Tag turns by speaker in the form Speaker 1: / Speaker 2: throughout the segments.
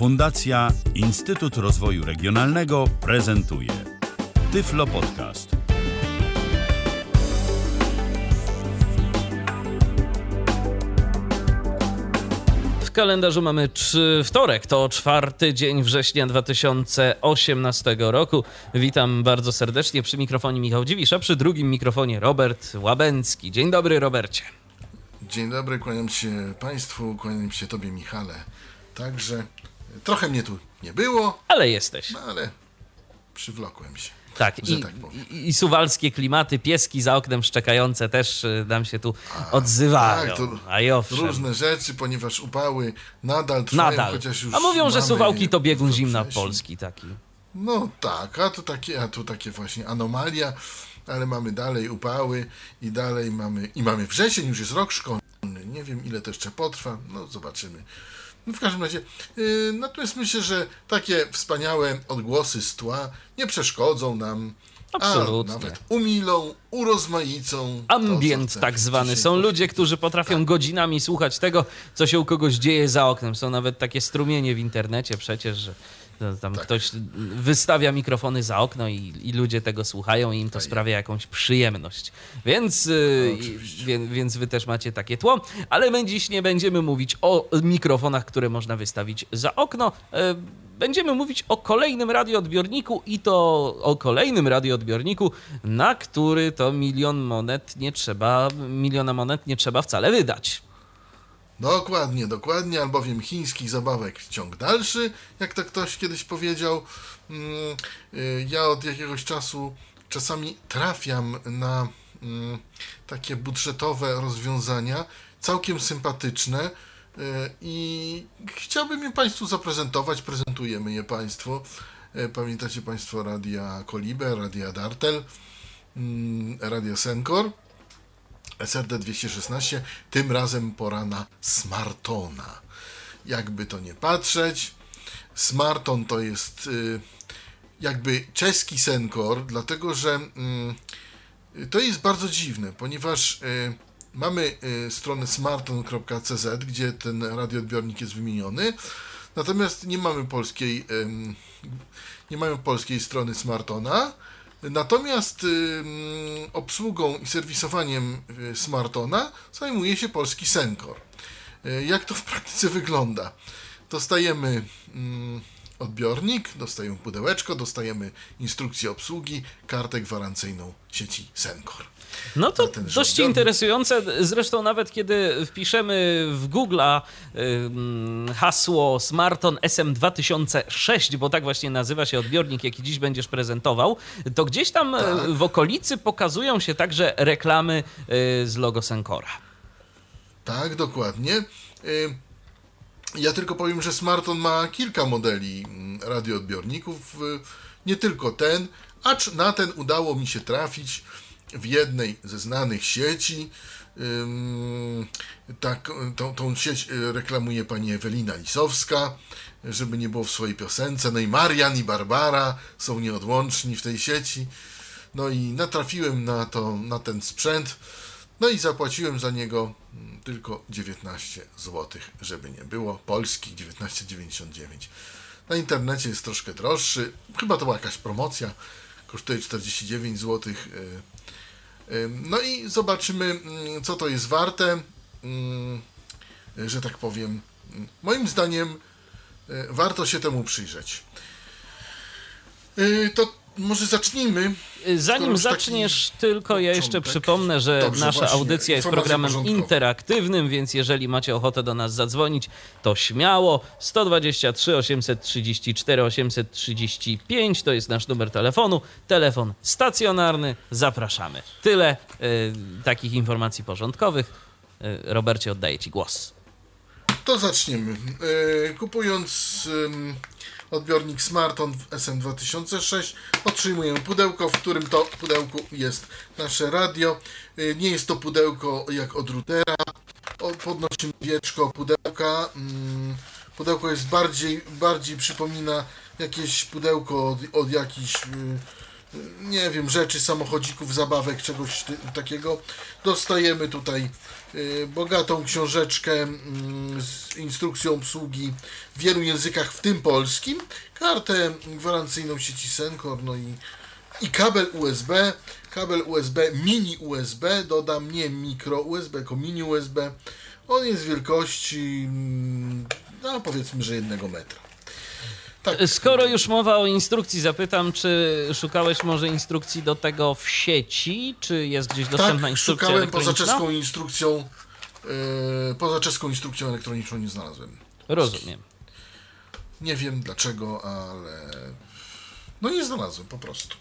Speaker 1: Fundacja Instytut Rozwoju Regionalnego prezentuje Tyflo Podcast.
Speaker 2: W kalendarzu mamy trzy, wtorek, to czwarty dzień września 2018 roku. Witam bardzo serdecznie przy mikrofonie Michał Dziwisz, a przy drugim mikrofonie Robert Łabęcki. Dzień dobry, Robercie.
Speaker 3: Dzień dobry, kłaniam się Państwu, kłaniam się Tobie, Michale. Także trochę mnie tu nie było,
Speaker 2: Ale jesteś.
Speaker 3: no ale przywlokłem się.
Speaker 2: Tak,
Speaker 3: że
Speaker 2: i,
Speaker 3: tak
Speaker 2: i, i suwalskie klimaty, pieski za oknem szczekające też y, nam się tu odzywają.
Speaker 3: tak,
Speaker 2: A i owszem.
Speaker 3: Różne rzeczy, ponieważ upały nadal trwają,
Speaker 2: Nadal.
Speaker 3: chociaż już
Speaker 2: A mówią, że Suwałki to biegun zimna. Polski taki.
Speaker 3: No tak, a tu takie, a tu takie właśnie anomalia, ale mamy dalej upały i dalej mamy, i mamy wrzesień, już jest rok szkolny, nie wiem ile to jeszcze potrwa, no zobaczymy. No w każdym razie, yy, natomiast myślę, że takie wspaniałe odgłosy z tła nie przeszkodzą nam,
Speaker 2: Absolutnie.
Speaker 3: a nawet umilą, urozmaicą.
Speaker 2: Ambient tak zwany. Są ludzie, którzy potrafią godzinami słuchać tego, co się u kogoś dzieje za oknem. Są nawet takie strumienie w internecie przecież, że tam
Speaker 3: Tak.
Speaker 2: ktoś wystawia mikrofony za okno i, i ludzie tego słuchają i im to sprawia jakąś przyjemność. Więc, yy,
Speaker 3: No,
Speaker 2: wie, więc wy też macie takie tło. Ale my dziś nie będziemy mówić o mikrofonach, które można wystawić za okno. Yy, Będziemy mówić o kolejnym radioodbiorniku i to o kolejnym radioodbiorniku, na który to milion monet nie trzeba, miliona monet nie trzeba wcale wydać.
Speaker 3: Dokładnie, dokładnie, albowiem chińskich zabawek ciąg dalszy, jak to ktoś kiedyś powiedział. Mm, y, Ja od jakiegoś czasu czasami trafiam na mm, takie budżetowe rozwiązania, całkiem sympatyczne y, i chciałbym je Państwu zaprezentować. Prezentujemy je Państwu. Y, Pamiętacie Państwo Radia Koliber, Radia Dartel, mm, Radia Senkor. SRD 216, tym razem pora na Smartona. Jakby to nie patrzeć, Smarton to jest y, jakby czeski Senkor, dlatego że mm, to jest bardzo dziwne, ponieważ y, mamy y, stronę smarton.cz, gdzie ten radioodbiornik jest wymieniony, natomiast nie mamy polskiej, nie mamy polskiej strony Smartona. Natomiast obsługą i serwisowaniem y, Smartona zajmuje się polski Senkor. Y, Jak to w praktyce wygląda? Dostajemy odbiornik, dostajemy pudełeczko, dostajemy instrukcję obsługi, kartę gwarancyjną sieci Senkor.
Speaker 2: No to dość
Speaker 3: żądany.
Speaker 2: interesujące. Zresztą nawet kiedy wpiszemy w Google'a ym, hasło Smarton SM2006, bo tak właśnie nazywa się odbiornik, jaki dziś będziesz prezentował, to gdzieś tam e,
Speaker 3: Tak.
Speaker 2: w okolicy pokazują się także reklamy y, z logo Senkora.
Speaker 3: Tak, dokładnie. Y, Ja tylko powiem, że Smarton ma kilka modeli mm, radioodbiorników, y, nie tylko ten, acz na ten udało mi się trafić w jednej ze znanych sieci. Tak, tą, tą sieć y, reklamuje pani Ewelina Lisowska, żeby nie było w swojej piosence. No i Marian i Barbara są nieodłączni w tej sieci. No i natrafiłem na, to, na ten sprzęt. No i zapłaciłem za niego mm, tylko 19 zł, żeby nie było. Polski 19,99. Na internecie jest troszkę droższy. Chyba to była jakaś promocja. Kosztuje 49 zł. No i zobaczymy, mm, co to jest warte. Mm, Że tak powiem, moim zdaniem y, warto się temu przyjrzeć. Y, To może zacznijmy.
Speaker 2: Y, Zanim zaczniesz, tylko ja jeszcze
Speaker 3: początek.
Speaker 2: przypomnę, że
Speaker 3: Dobrze,
Speaker 2: nasza
Speaker 3: właśnie,
Speaker 2: audycja jest programem
Speaker 3: porządkowe.
Speaker 2: interaktywnym, więc jeżeli macie ochotę do nas zadzwonić, to śmiało. 123 834 835 to jest nasz numer telefonu. Telefon stacjonarny. Zapraszamy. Tyle y, takich informacji porządkowych. Y, Robercie, oddaję Ci głos.
Speaker 3: To zaczniemy. E, Kupując odbiornik Smarton w SM2006 otrzymujemy pudełko, w którym to pudełku jest nasze radio. E, Nie jest to pudełko jak od routera. Podnosimy wieczko pudełka. Mm, Pudełko jest bardziej, bardziej przypomina jakieś pudełko od, od jakichś y, nie wiem, rzeczy, samochodzików, zabawek, czegoś takiego. Dostajemy tutaj y, bogatą książeczkę y, z instrukcją obsługi w wielu językach, w tym polskim, kartę gwarancyjną sieci Sencor, no i, i kabel USB, kabel USB, mini USB, dodam nie mikro USB, tylko mini USB. On jest wielkości, mm, no powiedzmy, że jednego metra.
Speaker 2: Tak. Skoro już mowa o instrukcji, zapytam, czy szukałeś może instrukcji do tego w sieci, czy jest gdzieś dostępna
Speaker 3: tak,
Speaker 2: instrukcja
Speaker 3: szukałem poza czeską instrukcją, yy, poza czeską instrukcją elektroniczną nie znalazłem.
Speaker 2: Rozumiem.
Speaker 3: Nie wiem dlaczego, ale no nie znalazłem po prostu.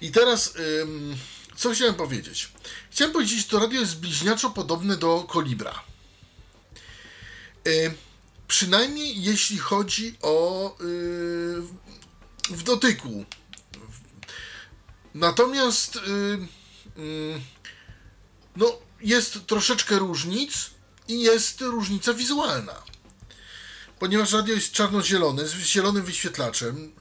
Speaker 3: I teraz, yy, co chciałem powiedzieć? Chciałem powiedzieć, że to radio jest bliźniaczo podobne do Kolibra. Yy, Przynajmniej jeśli chodzi o yy, w dotyku. Natomiast yy, yy, no, jest troszeczkę różnic i jest różnica wizualna. Ponieważ radio jest czarno-zielone z zielonym wyświetlaczem.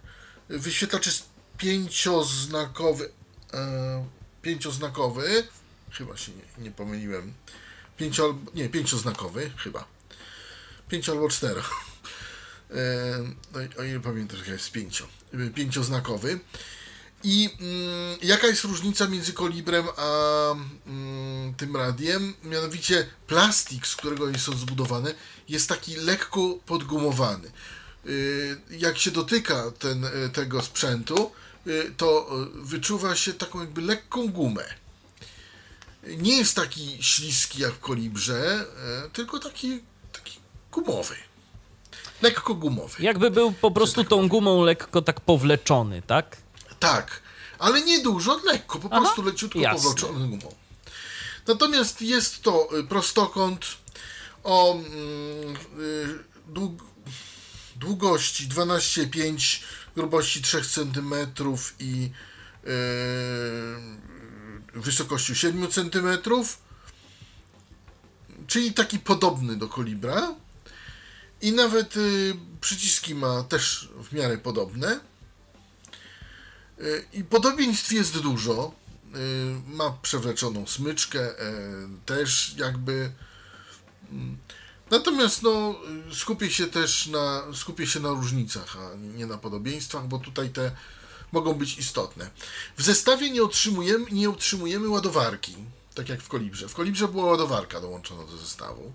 Speaker 3: Wyświetlacz jest pięcioznakowy. E, pięcioznakowy. Chyba się nie, nie pomyliłem. Pięcio, nie, pięcioznakowy, chyba pięcio albo cztero. E, o ile pamiętam, że jest pięcio. Pięcioznakowy. I mm, jaka jest różnica między kolibrem a mm, tym radiem? Mianowicie plastik, z którego jest on zbudowany, jest taki lekko podgumowany. Y, jak się dotyka ten, tego sprzętu, to wyczuwa się taką jakby lekką gumę. Nie jest taki śliski jak w kolibrze, tylko taki gumowy. Lekko gumowy.
Speaker 2: Jakby był po prostu tak tą gumą lekko tak powleczony, tak?
Speaker 3: Tak, ale nie dużo, lekko, po Aha, prostu leciutko jasne. powleczony gumą. Natomiast jest to y, prostokąt o mm, y, dług, długości 12,5, grubości 3 cm i yy, wysokości 7 cm, czyli taki podobny do kolibra. I nawet y, przyciski ma też w miarę podobne. Y, I podobieństw jest dużo. Y, ma przewleczoną smyczkę, y, też jakby. Mm. Natomiast no, skupię się też na, skupię się na różnicach, a nie na podobieństwach, bo tutaj te mogą być istotne. W zestawie nie otrzymujemy, nie otrzymujemy ładowarki, tak jak w Kolibrze. W Kolibrze była ładowarka dołączona do zestawu.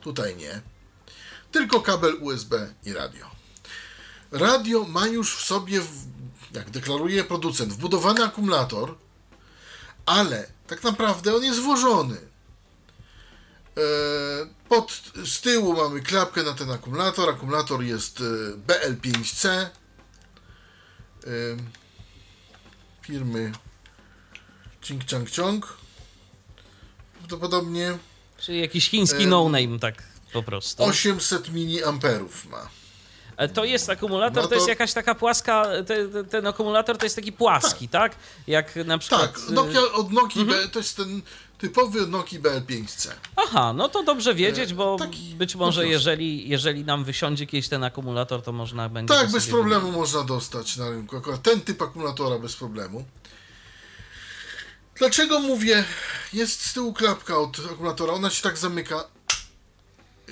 Speaker 3: Tutaj nie tylko kabel USB i radio. Radio ma już w sobie, jak deklaruje producent, wbudowany akumulator, ale tak naprawdę on jest włożony. E, pod, z tyłu mamy klapkę na ten akumulator. Akumulator jest e, BL5C e, firmy Ching Chang Chong. Prawdopodobnie.
Speaker 2: Czyli jakiś chiński no-name, tak po prostu.
Speaker 3: 800 miliamperów ma.
Speaker 2: E, to jest akumulator, to... to... jest jakaś taka płaska, te, ten akumulator to jest taki płaski, tak? tak? Jak na przykład...
Speaker 3: Tak, Nokia, od Nokia mhm. to jest ten typowy Nokia BL5C.
Speaker 2: Aha, no to dobrze wiedzieć, e, bo taki, być może jeżeli, jeżeli nam wysiądzie kiedyś ten akumulator, to można będzie...
Speaker 3: Tak, bez problemu wybrać. można dostać na rynku. Akurat ten typ akumulatora bez problemu. Dlaczego mówię, jest z tyłu klapka od akumulatora, ona się tak zamyka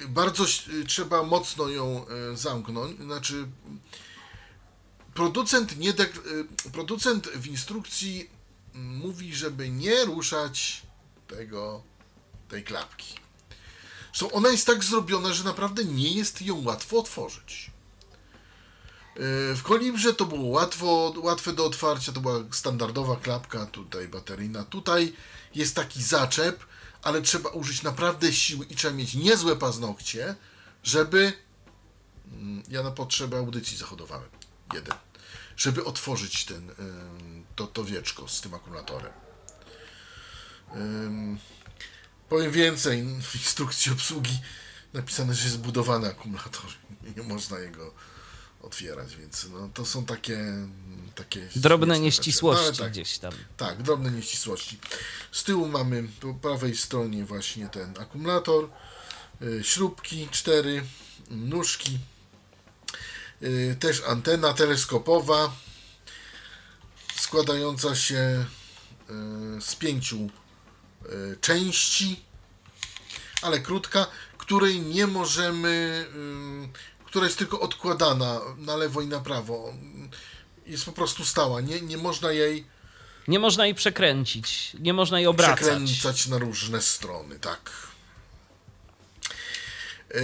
Speaker 3: bardzo trzeba mocno ją e, zamknąć. Znaczy, producent, nie e, producent w instrukcji mówi, żeby nie ruszać tego, tej klapki. Zresztą ona jest tak zrobiona, że naprawdę nie jest ją łatwo otworzyć. E, w Kolibrze to było łatwo, łatwe do otwarcia, to była standardowa klapka, tutaj bateryjna. Tutaj jest taki zaczep, ale trzeba użyć naprawdę siły i trzeba mieć niezłe paznokcie, żeby. Mm, ja na potrzeby audycji zachodowałem. Jeden. Żeby otworzyć ten, to, to wieczko z tym akumulatorem. Powiem więcej, w instrukcji obsługi napisane, że jest zbudowany akumulator. Nie można jego otwierać, więc no, to są takie takie
Speaker 2: drobne nieścisłości tak, gdzieś tam.
Speaker 3: Tak, drobne nieścisłości. Z tyłu mamy po prawej stronie właśnie ten akumulator, yy, śrubki, cztery nóżki, yy, też antena teleskopowa, składająca się e, z pięciu części, ale krótka, której nie możemy, y, która jest tylko odkładana na lewo i na prawo. Jest po prostu stała, nie, nie można jej
Speaker 2: Nie można jej przekręcić, nie można jej obracać.
Speaker 3: przekręcać na różne strony, tak. E,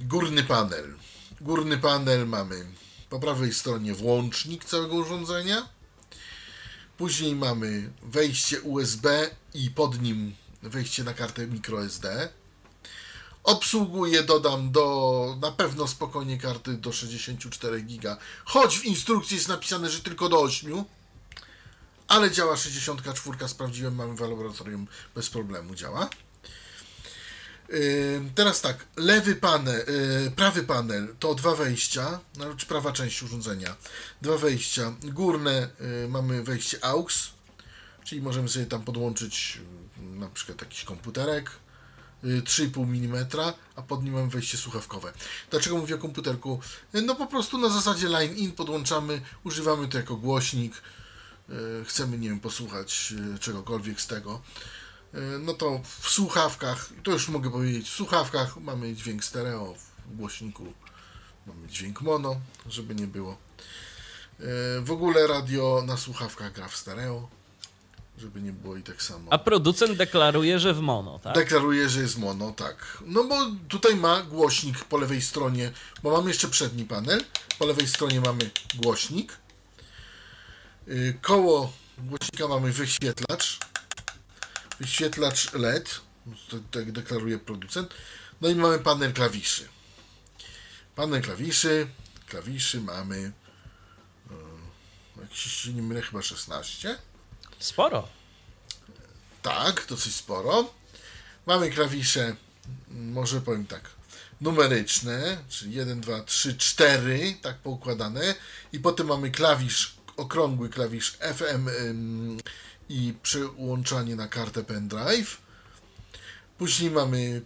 Speaker 3: Górny panel. Górny panel mamy po prawej stronie włącznik całego urządzenia. Później mamy wejście USB i pod nim wejście na kartę microSD. Obsługuje, dodam, do na pewno spokojnie karty do 64 GB, choć w instrukcji jest napisane, że tylko do 8 ale działa 64, sprawdziłem, mamy w laboratorium, bez problemu działa. Teraz tak, lewy panel, yy, prawy panel to dwa wejścia, znaczy prawa część urządzenia. Dwa wejścia. Górne yy, mamy wejście AUX, czyli możemy sobie tam podłączyć yy, na przykład jakiś komputerek 3,5 mm, a pod nim mamy wejście słuchawkowe. Dlaczego mówię o komputerku? Yy, No po prostu na zasadzie line in podłączamy, używamy to jako głośnik, yy, chcemy, nie wiem, posłuchać czegokolwiek z tego. No to w słuchawkach, to już mogę powiedzieć, w słuchawkach mamy dźwięk stereo, w głośniku mamy dźwięk mono, żeby nie było. W ogóle radio na słuchawkach gra w stereo, żeby nie było i tak samo.
Speaker 2: A producent deklaruje, że w mono, tak?
Speaker 3: Deklaruje, że jest mono, tak. No bo tutaj ma głośnik po lewej stronie, bo mamy jeszcze przedni panel. Po lewej stronie mamy głośnik. Yy, Koło głośnika mamy wyświetlacz. Wyświetlacz LED, tak- tak deklaruje producent. No i mamy panel klawiszy. Panel klawiszy, klawiszy mamy, yy, jak się nie mylę, chyba 16.
Speaker 2: Sporo.
Speaker 3: Tak, dosyć sporo. Mamy klawisze, może powiem tak, numeryczne, czyli 1, 2, 3, 4, tak poukładane. I potem mamy klawisz, okrągły klawisz FM ym, i przełączanie na kartę pendrive. Później mamy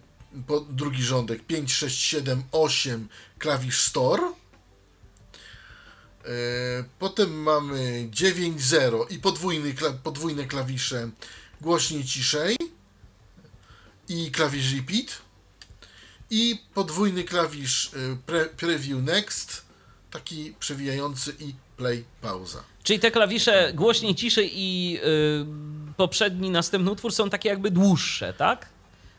Speaker 3: po, drugi rządek 5, 6, 7, 8, klawisz store. E, Potem mamy 9.0 i podwójny, podwójne klawisze głośniej, ciszej i klawisz repeat i podwójny klawisz y, pre, preview next taki przewijający i play pauza.
Speaker 2: Czyli te klawisze głośniej, ciszej i yy, poprzedni, następny utwór są takie jakby dłuższe, tak?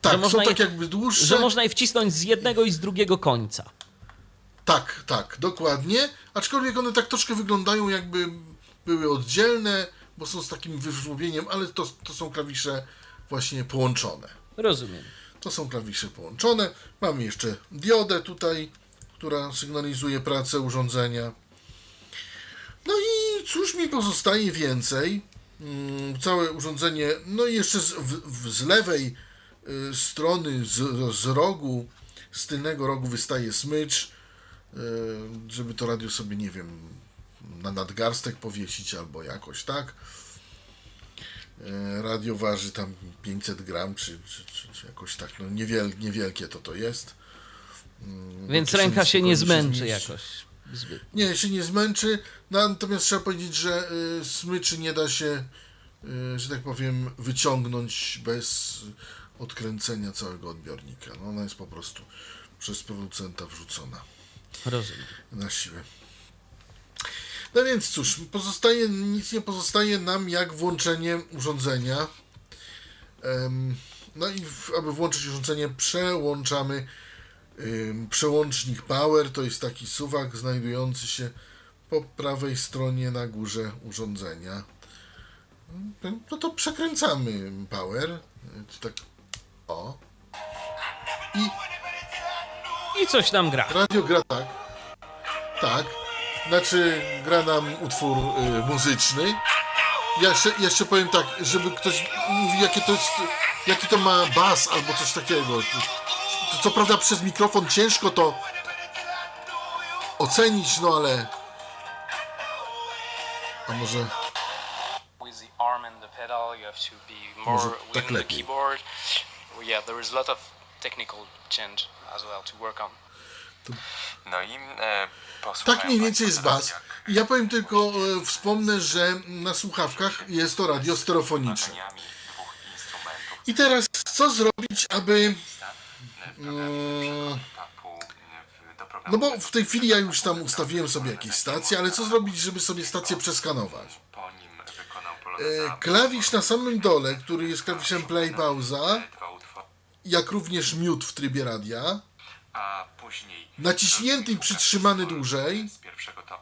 Speaker 3: Tak,
Speaker 2: Że
Speaker 3: są tak
Speaker 2: je-
Speaker 3: jakby dłuższe.
Speaker 2: Że można je wcisnąć z jednego i z drugiego końca.
Speaker 3: Tak, tak, dokładnie. Aczkolwiek one tak troszkę wyglądają jakby były oddzielne, bo są z takim wyżłobieniem, ale to, to są klawisze właśnie połączone.
Speaker 2: Rozumiem.
Speaker 3: To są klawisze połączone. Mamy jeszcze diodę tutaj, która sygnalizuje pracę urządzenia. No i cóż mi pozostaje więcej? Mm, Całe urządzenie, no i jeszcze z, w, z lewej y, strony, z, z rogu, z tylnego rogu wystaje smycz, żeby to radio sobie, nie wiem, na nadgarstek powiesić albo jakoś tak. E, Radio waży tam 500 gram, czy, czy, czy, czy jakoś tak, no niewiel, niewielkie to to jest. Mm,
Speaker 2: Więc ręka się nie zmęczy
Speaker 3: zmieści.
Speaker 2: jakoś. Zbyt.
Speaker 3: Nie, się nie zmęczy, no, natomiast trzeba powiedzieć, że y, smyczy nie da się, y, że tak powiem, wyciągnąć bez odkręcenia całego odbiornika. No, ona jest po prostu przez producenta wrzucona
Speaker 2: Rozumiem.
Speaker 3: na siłę. No więc cóż, pozostaje, nic nie pozostaje nam jak włączenie urządzenia. No i aby włączyć urządzenie, przełączamy przełącznik Power. To jest taki suwak znajdujący się po prawej stronie na górze urządzenia. No to przekręcamy Power. Tak, o. I
Speaker 2: I coś nam gra.
Speaker 3: Radio gra tak. Tak. Znaczy, gra nam utwór y, muzyczny. Ja jeszcze, jeszcze powiem tak, żeby ktoś mówił, jakie to jest, jaki to ma bas albo coś takiego. To, co prawda przez mikrofon ciężko to ocenić, no ale. A może. Może tak lepiej.
Speaker 4: Yeah, there is a lot of technical change
Speaker 5: No i e,
Speaker 3: Tak mniej więcej jest bas. Ja powiem tylko, e, wspomnę, że na słuchawkach jest to radio stereofoniczne. I teraz co zrobić, aby...
Speaker 5: programu
Speaker 3: No bo w tej chwili ja już tam ustawiłem sobie jakieś stacje, ale co zrobić, żeby sobie stację przeskanować? E, Klawisz na samym dole, który jest klawiszem play, pauza, jak również mute w trybie radia,
Speaker 5: a później
Speaker 3: naciśnięty i przytrzymany dłużej,
Speaker 5: z pierwszego to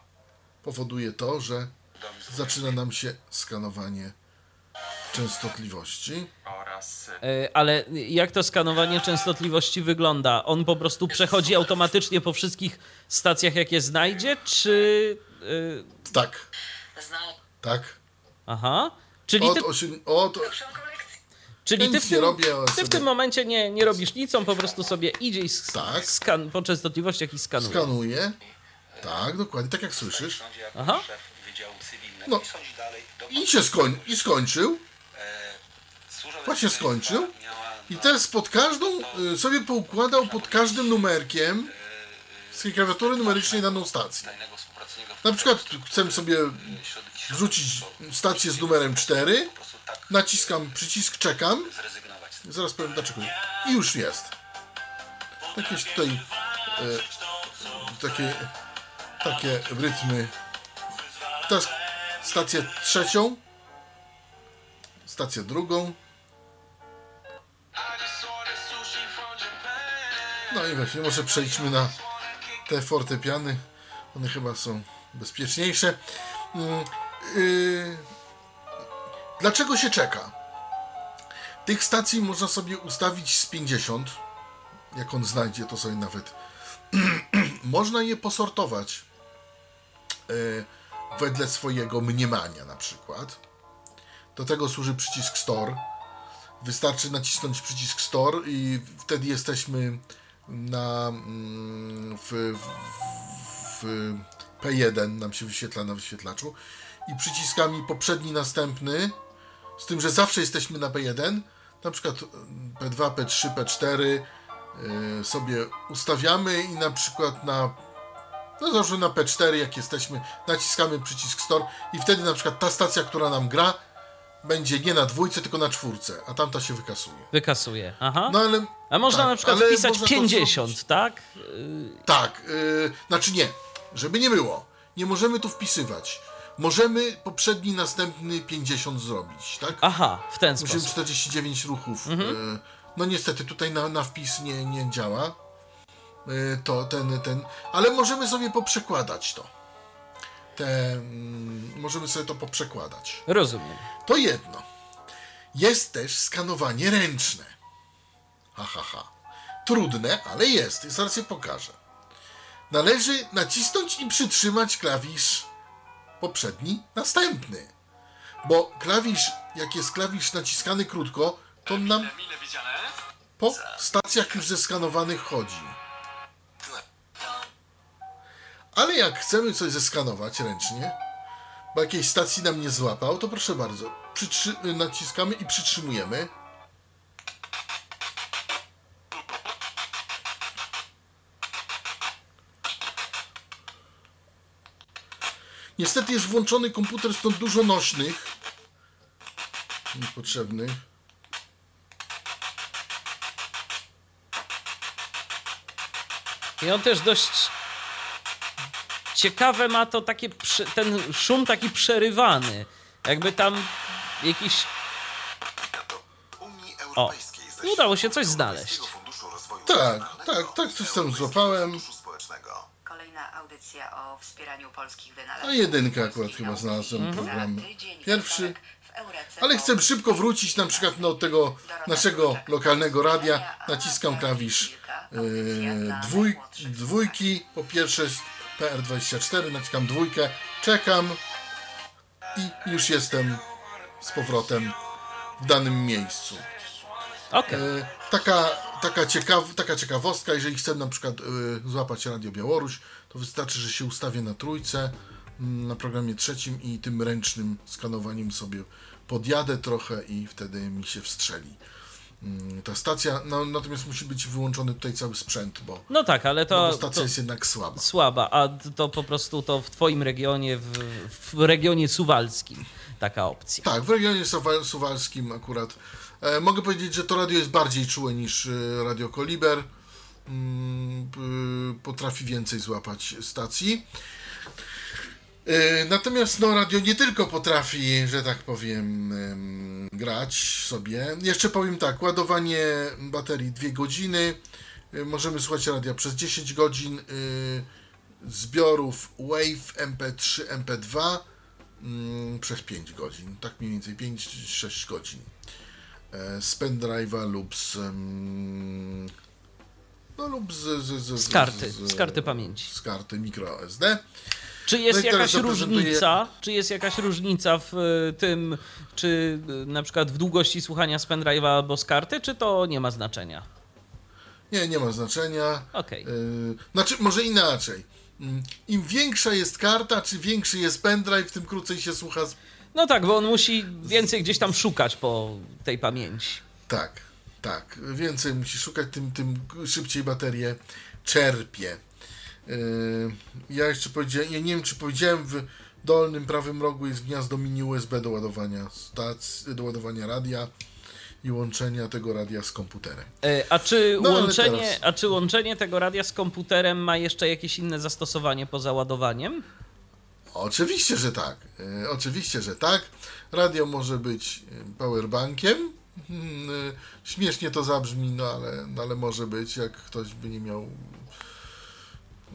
Speaker 3: powoduje to, że zaczyna nam się skanowanie częstotliwości.
Speaker 5: oraz e,
Speaker 2: Ale jak to skanowanie częstotliwości wygląda? On po prostu przechodzi automatycznie po wszystkich stacjach, jakie znajdzie, czy. e,
Speaker 3: Tak, tak.
Speaker 2: Aha. Czyli ty,
Speaker 3: Od, osiem, od,
Speaker 2: czyli ty, w, tym, ty w tym momencie nie, nie robisz nic, on po prostu sobie idzie i sk-
Speaker 3: Tak.
Speaker 2: skan, po częstotliwościach i skanuje.
Speaker 3: skanuję. Tak, dokładnie, tak jak słyszysz.
Speaker 2: Aha.
Speaker 3: No.
Speaker 6: i
Speaker 3: się skoń, i skończył. Właśnie skończył. I teraz pod każdą, y, sobie poukładał pod każdym numerkiem z tej klawiatury numerycznej daną stację. Na przykład chcę sobie wrzucić stację z numerem 4,
Speaker 6: po prostu tak
Speaker 3: naciskam przycisk, czekam, zaraz powiem dlaczego. I już jest. Jakieś tutaj e, takie, takie rytmy. Teraz stację trzecią, stację drugą. No i właśnie, może przejdźmy na te fortepiany. One chyba są bezpieczniejsze. Yy, dlaczego się czeka? Tych stacji można sobie ustawić z 50. Jak on znajdzie, to sobie nawet. można je posortować yy, wedle swojego mniemania, na przykład. Do tego służy przycisk Store. Wystarczy nacisnąć przycisk Store i wtedy jesteśmy na mm, w, w, w P1 nam się wyświetla na wyświetlaczu i przyciskami poprzedni, następny z tym, że zawsze jesteśmy na P1 na przykład mm, P2, P3, P4 yy, sobie ustawiamy i na przykład na no zawsze na P4 jak jesteśmy naciskamy przycisk Store i wtedy na przykład ta stacja, która nam gra będzie nie na dwójce, tylko na czwórce, a tamta się wykasuje.
Speaker 2: Wykasuje. Aha.
Speaker 3: No ale
Speaker 2: A można
Speaker 3: tak,
Speaker 2: na przykład wpisać
Speaker 3: można to
Speaker 2: 50,
Speaker 3: zrobić.
Speaker 2: tak?
Speaker 3: Tak, yy, znaczy nie, żeby nie było. Nie możemy tu wpisywać. Możemy poprzedni, następny 50 zrobić, tak?
Speaker 2: Aha, w ten
Speaker 3: Musimy
Speaker 2: sposób.
Speaker 3: 49 ruchów. yy, No niestety tutaj na, na wpis nie, nie działa. Yy, to ten, ten. Ale możemy sobie poprzekładać to. Te, mm, możemy sobie to poprzekładać.
Speaker 2: Rozumiem.
Speaker 3: To jedno. Jest też skanowanie ręczne. Ha, ha, ha. Trudne, ale jest. Zaraz je pokażę. Należy nacisnąć i przytrzymać klawisz poprzedni, następny. Bo klawisz, jak jest klawisz naciskany krótko, to on nam po stacjach już zeskanowanych chodzi. Ale jak chcemy coś zeskanować ręcznie, bo jakiejś stacji nam nie złapał, to proszę bardzo, przytrzy- naciskamy i przytrzymujemy. Niestety jest włączony komputer, stąd dużo nośnych. Niepotrzebnych.
Speaker 2: I on też dość ciekawe ma to takie, ten szum taki przerywany. Jakby tam jakiś... O, udało się coś znaleźć.
Speaker 3: Tak, tak, tak, coś tam złapałem.
Speaker 7: Audycja o wspieraniu polskich
Speaker 3: A
Speaker 7: wynalazków.
Speaker 3: jedynkę akurat chyba znalazłem
Speaker 7: Za
Speaker 3: program pierwszy. Ale chcę szybko wrócić na przykład do tego naszego lokalnego radia. Naciskam klawisz yy, dwój, dwójki. Po pierwsze jest PR24, naciskam dwójkę, czekam i już jestem z powrotem w danym miejscu.
Speaker 2: Okej.
Speaker 3: E, taka, taka, ciekaw, taka ciekawostka, jeżeli chcę na przykład e, złapać Radio Białoruś, to wystarczy, że się ustawię na trójce, mm, na programie trzecim i tym ręcznym skanowaniem sobie podjadę trochę i wtedy mi się wstrzeli. mm, ta stacja, no, natomiast musi być wyłączony tutaj cały sprzęt, bo,
Speaker 2: No tak, ale
Speaker 3: no,
Speaker 2: to,
Speaker 3: bo stacja
Speaker 2: to
Speaker 3: jest jednak słaba.
Speaker 2: słaba, a to po prostu to w twoim regionie, w, w regionie suwalskim taka opcja.
Speaker 3: Tak, w regionie suwa- suwalskim akurat. E, mogę powiedzieć, że to radio jest bardziej czułe niż e, Radio Koliber. Mm, p- potrafi więcej złapać stacji. E, natomiast no, radio nie tylko potrafi, że tak powiem, em, grać sobie. Jeszcze powiem tak, ładowanie baterii 2 godziny. E, możemy słuchać radia przez 10 godzin. e, zbiorów Wave MP3, MP2 mm, przez 5 godzin, tak mniej więcej 5-6 godzin. E, z pendrive'a lub z. no lub z, z, z,
Speaker 2: Z karty, z karty pamięci.
Speaker 3: Z karty microSD.
Speaker 2: Czy jest
Speaker 3: No i teraz
Speaker 2: jakaś różnica, czy jest jakaś różnica w y, tym, czy y, na przykład w długości słuchania z pendrive'a albo z karty, czy to nie ma znaczenia?
Speaker 3: Nie, nie ma znaczenia.
Speaker 2: Okej.
Speaker 3: Y, znaczy, może inaczej. Mm, Im większa jest karta, czy większy jest pendrive, tym krócej się słucha. Z...
Speaker 2: No tak, bo on musi więcej gdzieś tam szukać po tej pamięci.
Speaker 3: Tak, tak. Więcej musi szukać, tym, tym szybciej baterię czerpie. Yy, ja jeszcze powiedziałem, ja nie wiem, czy powiedziałem, w dolnym prawym rogu jest gniazdo mini USB do ładowania stacji, do ładowania radia i łączenia tego radia z komputerem.
Speaker 2: E, A czy,
Speaker 3: No,
Speaker 2: łączenie,
Speaker 3: teraz-
Speaker 2: a czy łączenie tego radia z komputerem ma jeszcze jakieś inne zastosowanie poza ładowaniem?
Speaker 3: Oczywiście, że tak. E, oczywiście, że tak. Radio może być e, powerbankiem. Mm, e, Śmiesznie to zabrzmi, no ale, no ale może być, jak ktoś by nie miał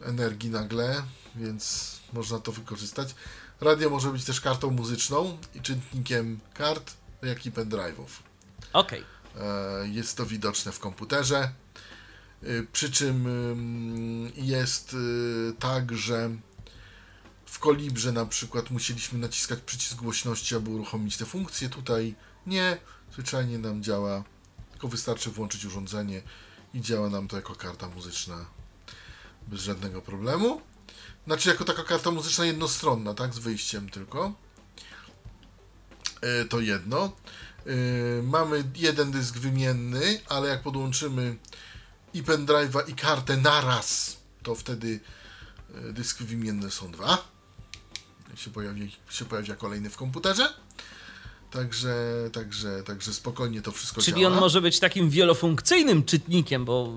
Speaker 3: energii nagle, więc można to wykorzystać. Radio może być też kartą muzyczną i czytnikiem kart, jak i pendrive'ów.
Speaker 2: Okej.
Speaker 3: E, Jest to widoczne w komputerze. Y, Przy czym ym, jest y, tak, że w kolibrze na przykład musieliśmy naciskać przycisk głośności, aby uruchomić te funkcje. Tutaj nie, zwyczajnie nam działa, tylko wystarczy włączyć urządzenie i działa nam to jako karta muzyczna bez żadnego problemu. Znaczy jako taka karta muzyczna jednostronna, tak, z wyjściem tylko. E, To jedno. Yy, mamy jeden dysk wymienny, ale jak podłączymy i pendrive'a i kartę naraz, to wtedy yy, dyski wymienne są dwa. Się pojawi, się pojawia kolejny w komputerze. Także, także, także spokojnie to wszystko
Speaker 2: Czyli
Speaker 3: działa.
Speaker 2: on może być takim wielofunkcyjnym czytnikiem, bo,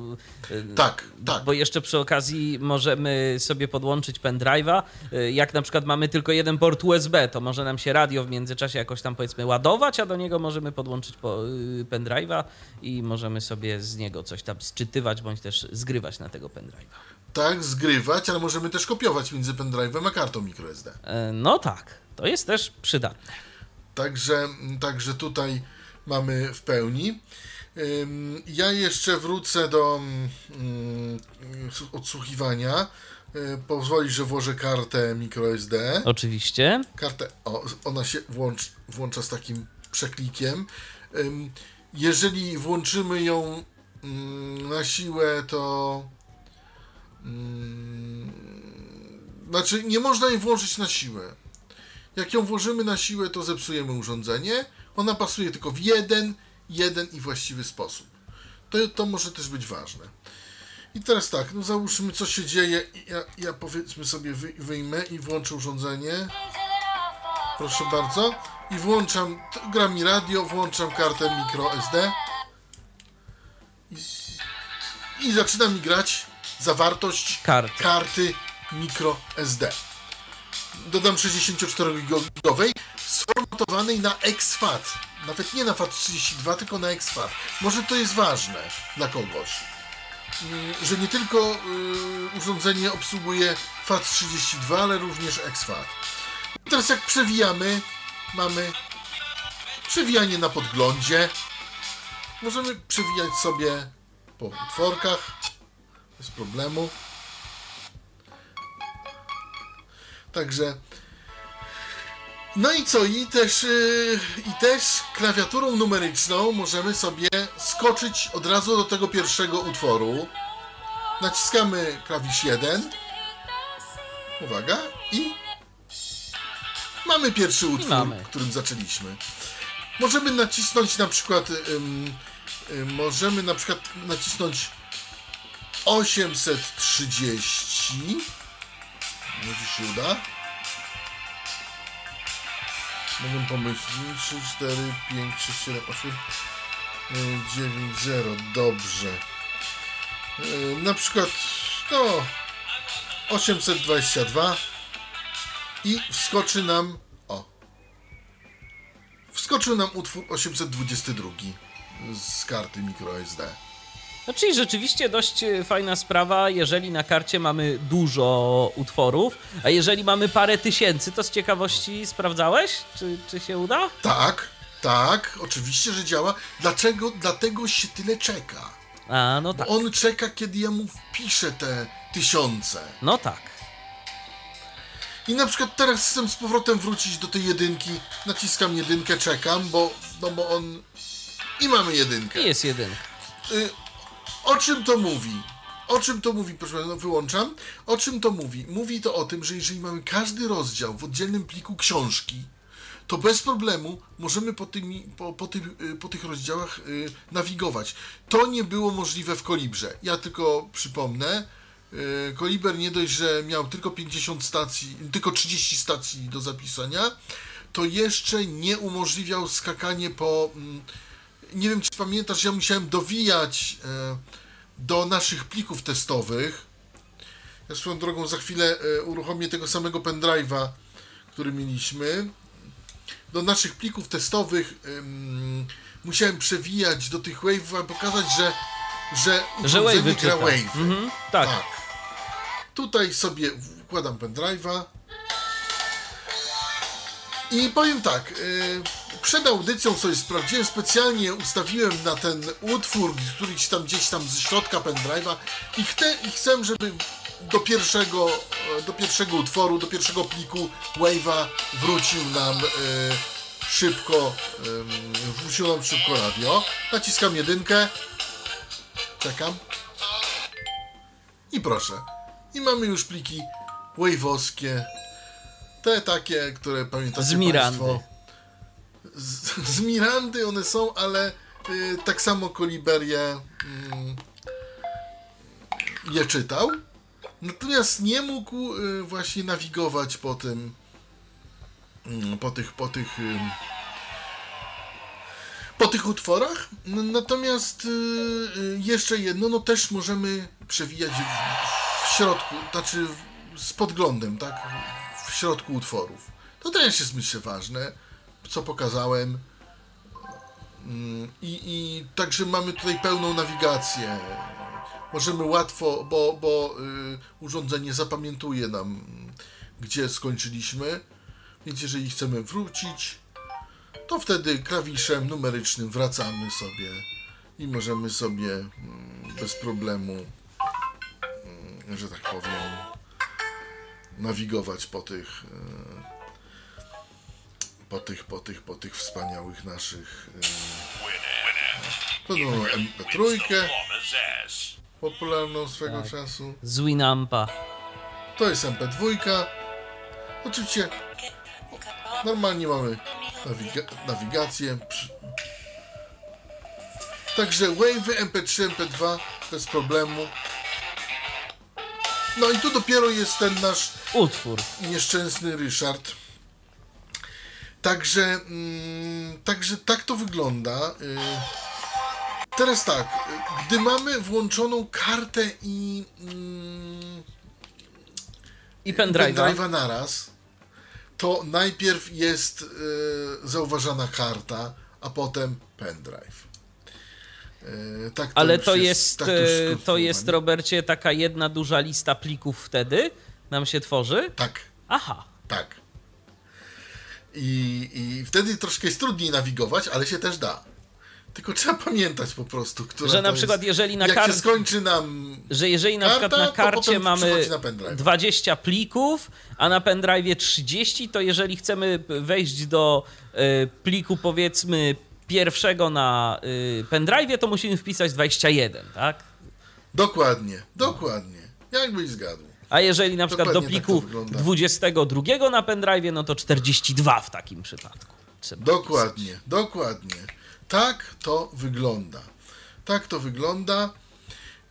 Speaker 2: y,
Speaker 3: Tak, tak.
Speaker 2: bo jeszcze przy okazji możemy sobie podłączyć pendrive'a. Y, Jak na przykład mamy tylko jeden port USB, to może nam się radio w międzyczasie jakoś tam powiedzmy ładować, a do niego możemy podłączyć po, y, pendrive'a i możemy sobie z niego coś tam sczytywać, bądź też zgrywać na tego pendrive'a.
Speaker 3: Tak, zgrywać, ale możemy też kopiować między pendrive'em a kartą microSD.
Speaker 2: E, No tak, to jest też przydatne.
Speaker 3: Także, także tutaj mamy w pełni. Ja jeszcze wrócę do mm, odsłuchiwania. Y, Pozwolisz, że włożę kartę microSD.
Speaker 2: Oczywiście.
Speaker 3: Kartę, o, ona się włącz, włącza z takim przeklikiem. Jeżeli włączymy ją mm, na siłę, to. mm, Znaczy, nie można jej włączyć na siłę. Jak ją włożymy na siłę, to zepsujemy urządzenie. Ona pasuje tylko w jeden, jeden i właściwy sposób. To, to może też być ważne. I teraz tak, no załóżmy, co się dzieje. Ja, ja powiedzmy sobie wy, wyjmę i włączę urządzenie. Proszę bardzo. I włączam, gra mi radio, włączam kartę microSD. I, I zaczyna mi grać zawartość
Speaker 2: Karty.
Speaker 3: karty microSD. Dodam 64-gigowej, sformatowanej na exFAT. Nawet nie na FAT32, tylko na exFAT. Może to jest ważne dla kogoś, mm, że nie tylko y, urządzenie obsługuje FAT32, ale również exFAT. Teraz jak przewijamy, mamy przewijanie na podglądzie. Możemy przewijać sobie po utworkach bez problemu. Także. No i co? I też, yy, I też klawiaturą numeryczną możemy sobie skoczyć od razu do tego pierwszego utworu. Naciskamy klawisz 1. Uwaga. I mamy pierwszy utwór,
Speaker 2: mamy.
Speaker 3: którym zaczęliśmy. Możemy nacisnąć na przykład y, możemy na przykład nacisnąć 830. Może się uda? Mogę pomyśleć. 3, 4, 5, 6, 7, 8, 9, 0. Dobrze. Y, Na przykład, no, 822 i wskoczy nam, o, wskoczył nam utwór 822 z karty microSD.
Speaker 2: No, czyli rzeczywiście dość e, fajna sprawa, jeżeli na karcie mamy dużo utworów, a jeżeli mamy parę tysięcy, to z ciekawości sprawdzałeś, czy, czy się uda?
Speaker 3: Tak, tak, oczywiście, że działa. Dlaczego? Dlatego się tyle czeka.
Speaker 2: A, no tak.
Speaker 3: On czeka, kiedy ja mu wpiszę te tysiące.
Speaker 2: No tak.
Speaker 3: I na przykład teraz chcę z powrotem wrócić do tej jedynki. Naciskam jedynkę, czekam, bo, no bo on... I mamy jedynkę.
Speaker 2: I jest jedynka.
Speaker 3: Y, o czym to mówi? O czym to mówi? Proszę no wyłączam. O czym to mówi? Mówi to o tym, że jeżeli mamy każdy rozdział w oddzielnym pliku książki, to bez problemu możemy po, tymi, po, po, y, po tych rozdziałach y, nawigować. To nie było możliwe w Kolibrze. Ja tylko przypomnę, y, Koliber nie dość, że miał tylko 50 stacji, tylko 30 stacji do zapisania, to jeszcze nie umożliwiał skakanie po... Mm, nie wiem, czy pamiętasz, ja musiałem dowijać e, do naszych plików testowych. Ja swoją drogą za chwilę e, uruchomię tego samego pendrive'a, który mieliśmy. Do naszych plików testowych musiałem przewijać do tych wave'ów, aby pokazać, że że
Speaker 2: Że wave'y
Speaker 3: gra wave'y.
Speaker 2: Mhm, tak.
Speaker 3: tak. Tutaj sobie wkładam pendrive'a. I powiem tak, yy, przed audycją sobie sprawdziłem, specjalnie ustawiłem na ten utwór, który tam gdzieś tam ze środka pendrive'a i, chcę, i chcę, żeby do pierwszego, e, do pierwszego utworu, do pierwszego pliku Wave'a wrócił nam yy, szybko, wrócił nam szybko radio. Naciskam jedynkę, czekam i proszę. I mamy już pliki wave'owskie, te takie, które pamiętacie
Speaker 2: Z Mirandy.
Speaker 3: Państwo. Z, z Mirandy one są, ale y, tak samo Koliberia mm, je czytał. Natomiast nie mógł y, właśnie nawigować po tym, mm, po tych, po tych, ym, po tych utworach. Natomiast y, y, jeszcze jedno, no też możemy przewijać w, w środku, znaczy w- z podglądem, tak? W środku utworów. To też jest myślę ważne, co pokazałem. Mm, I, I także mamy tutaj pełną nawigację. Możemy łatwo, bo, bo y, urządzenie zapamiętuje nam, gdzie skończyliśmy. Więc jeżeli chcemy wrócić, to wtedy klawiszem numerycznym wracamy sobie i możemy sobie mm, bez problemu, mm, że tak powiem, nawigować po tych, e, po tych, po tych, po tych wspaniałych naszych. To było MP3, popularną swego czasu.
Speaker 2: Z Winampa.
Speaker 3: To jest MP2. Oczywiście normalnie mamy nawiga- nawigację. Także Wave MP3, MP2 bez problemu. No i tu dopiero jest ten nasz
Speaker 2: Utwór.
Speaker 3: nieszczęsny Ryszard. Także, mm, także tak to wygląda. Y, Teraz tak, gdy mamy włączoną kartę i mm,
Speaker 2: I pendrive'a.
Speaker 3: pendrive'a naraz, to najpierw jest y, zauważana karta, a potem pendrive. Y, tak
Speaker 2: Ale
Speaker 3: już
Speaker 2: to jest,
Speaker 3: tak już
Speaker 2: e, to
Speaker 3: skonstruowane.
Speaker 2: jest, Robercie, taka jedna duża lista plików wtedy nam się tworzy?
Speaker 3: Tak.
Speaker 2: Aha.
Speaker 3: Tak. I, I wtedy troszkę jest trudniej nawigować, ale się też da. Tylko trzeba pamiętać po prostu, która
Speaker 2: Że
Speaker 3: to
Speaker 2: na przykład
Speaker 3: jest,
Speaker 2: jeżeli na
Speaker 3: jak
Speaker 2: kar-
Speaker 3: się skończy nam...
Speaker 2: Że jeżeli na
Speaker 3: Karta,
Speaker 2: przykład na
Speaker 3: to
Speaker 2: karcie mamy
Speaker 3: na pendrive.
Speaker 2: 20 plików, a na pendrive 30, to jeżeli chcemy wejść do e, pliku powiedzmy pierwszego na e, pendrive, to musimy wpisać 21, tak?
Speaker 3: Dokładnie, dokładnie. Jakbyś zgadł.
Speaker 2: A jeżeli na przykład do
Speaker 3: Dokładnie tak to
Speaker 2: pliku
Speaker 3: wygląda.
Speaker 2: 22 na pendrive, no to 42 w takim przypadku. Trzeba
Speaker 3: Dokładnie, dokładnie. Tak to wygląda. Tak to wygląda.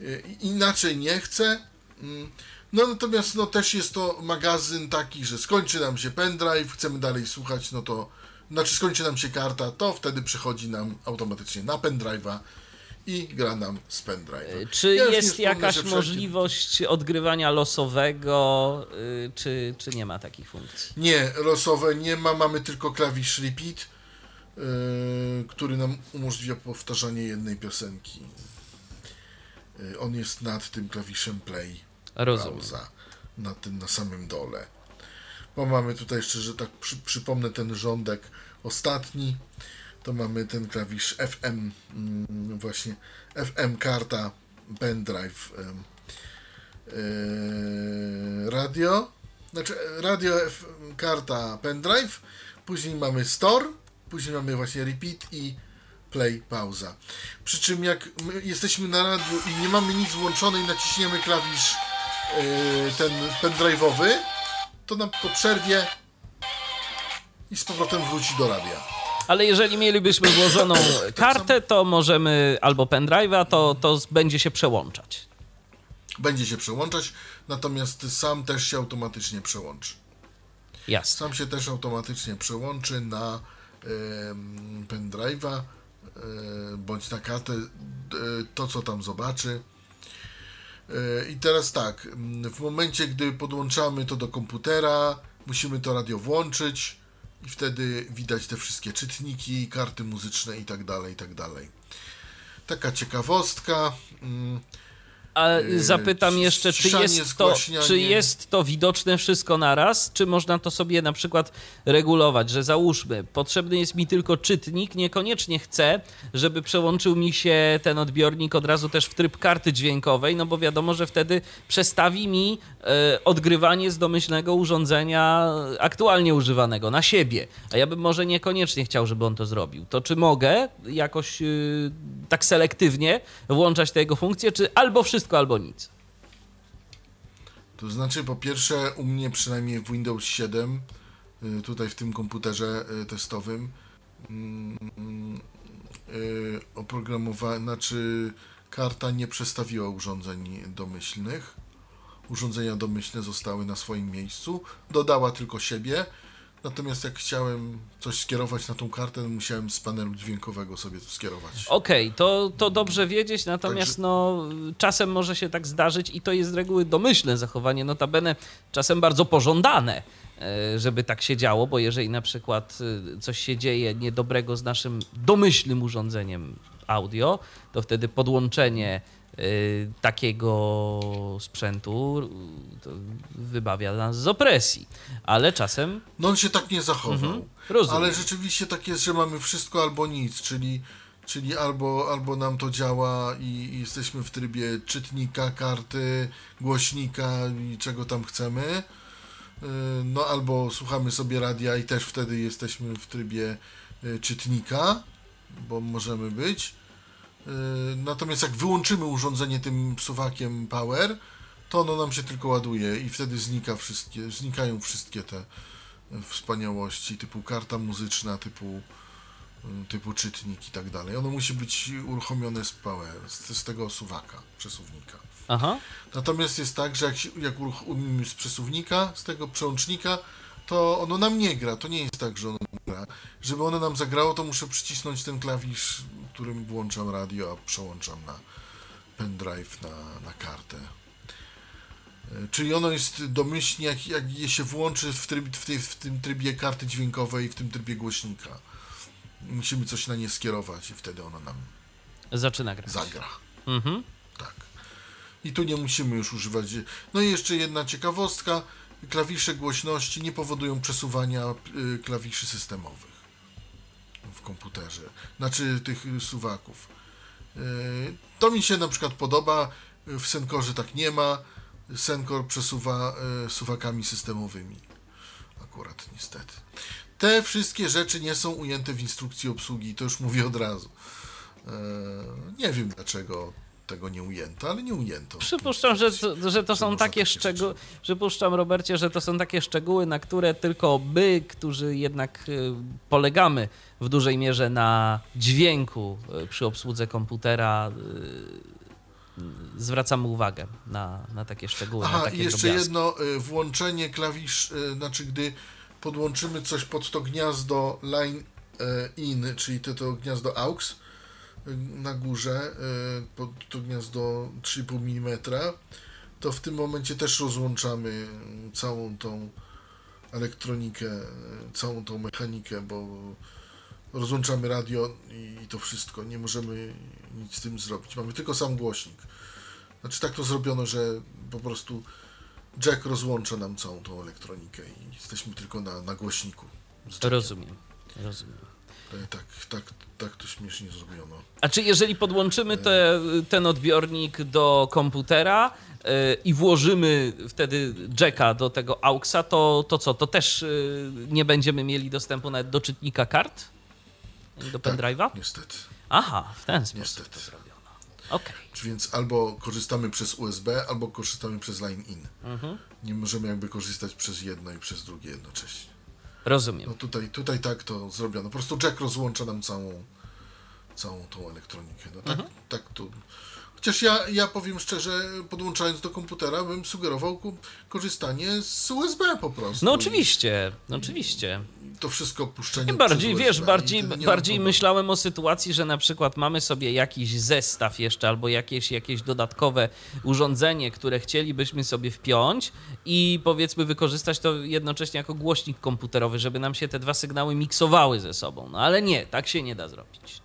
Speaker 3: Y, Inaczej nie chcę. Mm, No natomiast no, też jest to magazyn taki, że skończy nam się pendrive, chcemy dalej słuchać, no to znaczy skończy nam się karta, to wtedy przychodzi nam automatycznie na pendrive'a i gra nam z pendrive'a.
Speaker 2: Czy
Speaker 3: Ja
Speaker 2: jest jakaś możliwość odgrywania losowego, y, czy, czy nie ma takich funkcji?
Speaker 3: Nie, losowe nie ma, mamy tylko klawisz repeat, yy, który nam umożliwia powtarzanie jednej piosenki. Yy, on jest nad tym klawiszem play,
Speaker 2: Rozumiem.
Speaker 3: pauza, na tym na samym dole. Bo mamy tutaj jeszcze, że tak przy, przypomnę ten rządek ostatni, to mamy ten klawisz FM, mm, właśnie FM karta, pendrive, e, radio, znaczy radio, karta, pendrive, później mamy store, później mamy właśnie repeat i play, pauza. Przy czym jak my jesteśmy na radiu i nie mamy nic włączone i naciśniemy klawisz e, ten pendrive'owy, to nam tylko przerwie i z powrotem wróci do radia.
Speaker 2: Ale jeżeli mielibyśmy włożoną kartę, to możemy albo pendrive'a, to, to będzie się przełączać.
Speaker 3: Będzie się przełączać, natomiast sam też się automatycznie przełączy.
Speaker 2: Jasne.
Speaker 3: Sam się też automatycznie przełączy na em, pendrive'a e, bądź na kartę e, to, co tam zobaczy. I teraz tak, w momencie, gdy podłączamy to do komputera, musimy to radio włączyć i wtedy widać te wszystkie czytniki, karty muzyczne i tak dalej, i tak dalej. Taka ciekawostka.
Speaker 2: A
Speaker 3: Yy,
Speaker 2: zapytam jeszcze, czy jest, to, czy jest to widoczne wszystko naraz, czy można to sobie na przykład regulować, że załóżmy, potrzebny jest mi tylko czytnik, niekoniecznie chcę, żeby przełączył mi się ten odbiornik od razu też w tryb karty dźwiękowej, no bo wiadomo, że wtedy przestawi mi e, odgrywanie z domyślnego urządzenia aktualnie używanego na siebie, a ja bym może niekoniecznie chciał, żeby on to zrobił. To czy mogę jakoś y, tak selektywnie włączać te jego funkcje, czy albo wszystko, albo nic?
Speaker 3: To znaczy, po pierwsze, u mnie przynajmniej w Windows 7, y, tutaj w tym komputerze y, testowym, y, oprogramowa- znaczy karta nie przestawiła urządzeń domyślnych. Urządzenia domyślne zostały na swoim miejscu, dodała tylko siebie. Natomiast jak chciałem coś skierować na tą kartę, musiałem z panelu dźwiękowego sobie to skierować.
Speaker 2: Okej, to, to dobrze wiedzieć, natomiast
Speaker 3: Także-
Speaker 2: no, czasem może się tak zdarzyć i to jest z reguły domyślne zachowanie, notabene czasem bardzo pożądane, e, żeby tak się działo, bo jeżeli na przykład e, coś się dzieje niedobrego z naszym domyślnym urządzeniem audio, to wtedy podłączenie takiego sprzętu to wybawia nas z opresji, ale czasem
Speaker 3: No on się tak nie zachował.
Speaker 2: rozumiem.
Speaker 3: Ale rzeczywiście tak jest, że mamy wszystko albo nic, czyli, czyli albo, albo nam to działa i, i jesteśmy w trybie czytnika, karty, głośnika i czego tam chcemy. Yy, No albo słuchamy sobie radia i też wtedy jesteśmy w trybie czytnika, bo możemy być. Yy, Natomiast jak wyłączymy urządzenie tym suwakiem power, to ono nam się tylko ładuje i wtedy znika wszystkie, znikają wszystkie te wspaniałości typu karta muzyczna, typu, y, typu czytnik i tak dalej. Ono musi być uruchomione z power, z, z tego suwaka, przesuwnika.
Speaker 2: Aha.
Speaker 3: Natomiast jest tak, że jak, jak uruchomimy z przesuwnika, z tego przełącznika, to ono nam nie gra. To nie jest tak, że ono gra. Żeby ono nam zagrało, to muszę przycisnąć ten klawisz, którym włączam radio, a przełączam na pendrive, na, na kartę. E, Czyli ono jest domyślnie, jak, jak je się włączy w, tryb, w, tej, w tym trybie karty dźwiękowej, w tym trybie głośnika. Musimy coś na nie skierować i wtedy ono nam
Speaker 2: Zaczyna grać.
Speaker 3: zagra.
Speaker 2: Mhm.
Speaker 3: Tak. I tu nie musimy już używać. No i jeszcze jedna ciekawostka. Klawisze głośności nie powodują przesuwania y, klawiszy systemowych w komputerze. Znaczy tych suwaków. Y, To mi się na przykład podoba. W Senkorze tak nie ma. Senkor przesuwa y, suwakami systemowymi. Akurat niestety. Te wszystkie rzeczy nie są ujęte w instrukcji obsługi, to już mówię od razu. E, Nie wiem dlaczego tego nie ujęto, ale nie ujęto.
Speaker 2: Przypuszczam, że to, że to są takie
Speaker 3: takie
Speaker 2: szczegóły. Przypuszczam, Robercie, że to są takie szczegóły, na które tylko my, którzy jednak y, polegamy w dużej mierze na dźwięku y, przy obsłudze komputera, y, zwracamy uwagę na, na takie szczegóły. na
Speaker 3: Aha,
Speaker 2: takie
Speaker 3: i jeszcze
Speaker 2: drobiazgi.
Speaker 3: jedno, włączenie klawisz, znaczy gdy podłączymy coś pod to gniazdo line in, czyli to, to gniazdo AUX na górze, y, pod to gniazdo 3,5 mm, to w tym momencie też rozłączamy całą tą elektronikę, y, całą tą mechanikę, bo rozłączamy radio i to wszystko. Nie możemy nic z tym zrobić. Mamy tylko sam głośnik. Znaczy tak to zrobiono, że po prostu jack rozłącza nam całą tą elektronikę i jesteśmy tylko na, na głośniku.
Speaker 2: Rozumiem. Rozumiem.
Speaker 3: E, Tak, tak, tak to śmiesznie zrobiono.
Speaker 2: A czy jeżeli podłączymy te, ten odbiornik do komputera y, i włożymy wtedy jacka do tego AUXa, to, to co? To też y, nie będziemy mieli dostępu nawet do czytnika kart? Do pendrive'a?
Speaker 3: Tak, niestety.
Speaker 2: Aha, w ten sposób
Speaker 3: Niestety.
Speaker 2: to zrobiono. Okej.
Speaker 3: Więc albo korzystamy przez USB, albo korzystamy przez line in.
Speaker 2: Mhm.
Speaker 3: Nie możemy jakby korzystać przez jedno i przez drugie jednocześnie.
Speaker 2: Rozumiem.
Speaker 3: No tutaj, tutaj tak to zrobiono. Po prostu jack rozłącza nam całą, całą tą elektronikę. No tak,
Speaker 2: Mhm.
Speaker 3: tak to. Chociaż ja, ja powiem szczerze, podłączając do komputera, bym sugerował korzystanie z USB po prostu.
Speaker 2: No oczywiście, no oczywiście.
Speaker 3: To wszystko puszczenie.
Speaker 2: Tym bardziej, wiesz,
Speaker 3: USB
Speaker 2: bardziej, bardziej myślałem o sytuacji, że na przykład mamy sobie jakiś zestaw jeszcze albo jakieś, jakieś dodatkowe urządzenie, które chcielibyśmy sobie wpiąć i powiedzmy wykorzystać to jednocześnie jako głośnik komputerowy, żeby nam się te dwa sygnały miksowały ze sobą. No ale nie, tak się nie da zrobić.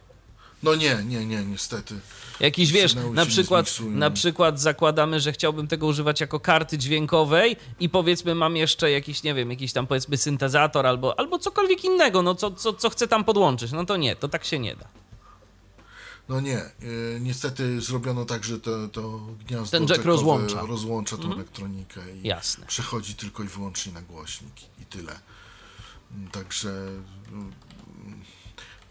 Speaker 3: No nie, nie, nie, niestety.
Speaker 2: Jakiś, wiesz, na przykład, na przykład zakładamy, że chciałbym tego używać jako karty dźwiękowej i powiedzmy mam jeszcze jakiś, nie wiem, jakiś tam powiedzmy syntezator albo, albo cokolwiek innego, no co, co, co chcę tam podłączyć. No to nie, to tak się nie da.
Speaker 3: No nie, y, niestety zrobiono tak, że to, to gniazdo
Speaker 2: Ten jack rozłącza.
Speaker 3: rozłącza tą elektronikę i
Speaker 2: Jasne.
Speaker 3: przechodzi tylko i wyłącznie na głośnik i tyle. Także mm,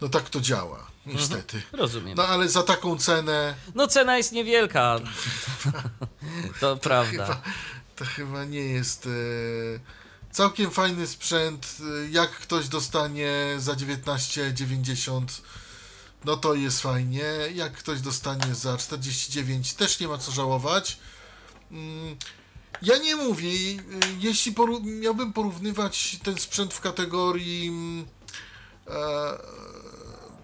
Speaker 3: no tak to działa, niestety.
Speaker 2: Rozumiem.
Speaker 3: No ale za taką cenę
Speaker 2: No cena jest niewielka. To prawda.
Speaker 3: chyba, to chyba nie jest e, całkiem fajny sprzęt. E, Jak ktoś dostanie za 19,90 no to jest fajnie. Jak ktoś dostanie za 49 też nie ma co żałować. Mm, Ja nie mówię, y, jeśli poró- miałbym porównywać ten sprzęt w kategorii mm, e,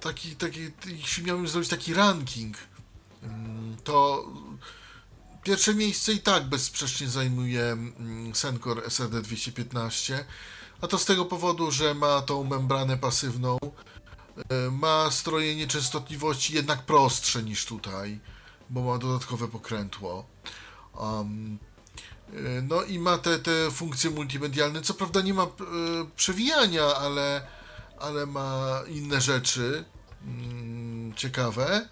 Speaker 3: taki, taki, jeśli miałbym zrobić taki ranking, mm, to pierwsze miejsce i tak bezsprzecznie zajmuje mm, Sencor SRD 215, a to z tego powodu, że ma tą membranę pasywną, e, ma strojenie częstotliwości jednak prostsze niż tutaj, bo ma dodatkowe pokrętło. Um, no i ma te, te funkcje multimedialne. Co prawda nie ma e, przewijania, ale, ale ma inne rzeczy ciekawe.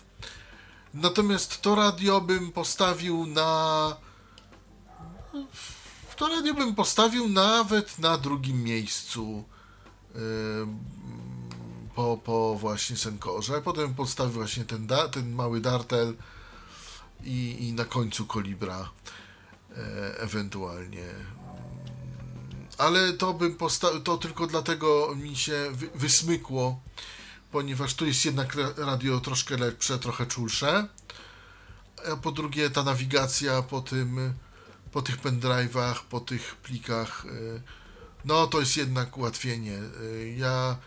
Speaker 3: Natomiast to radio bym postawił na. To radio bym postawił nawet na drugim miejscu. Po, po właśnie Senkorze. Potem postawił właśnie ten, da, ten mały Dartel i, i na końcu Kolibra e, ewentualnie. Ale to bym postawił, to tylko dlatego mi się wy, wysmykło, ponieważ tu jest jednak ra- radio troszkę lepsze, trochę czulsze. A po drugie ta nawigacja po tym, po tych pendrive'ach, po tych plikach, y, no to jest jednak ułatwienie. Y, Ja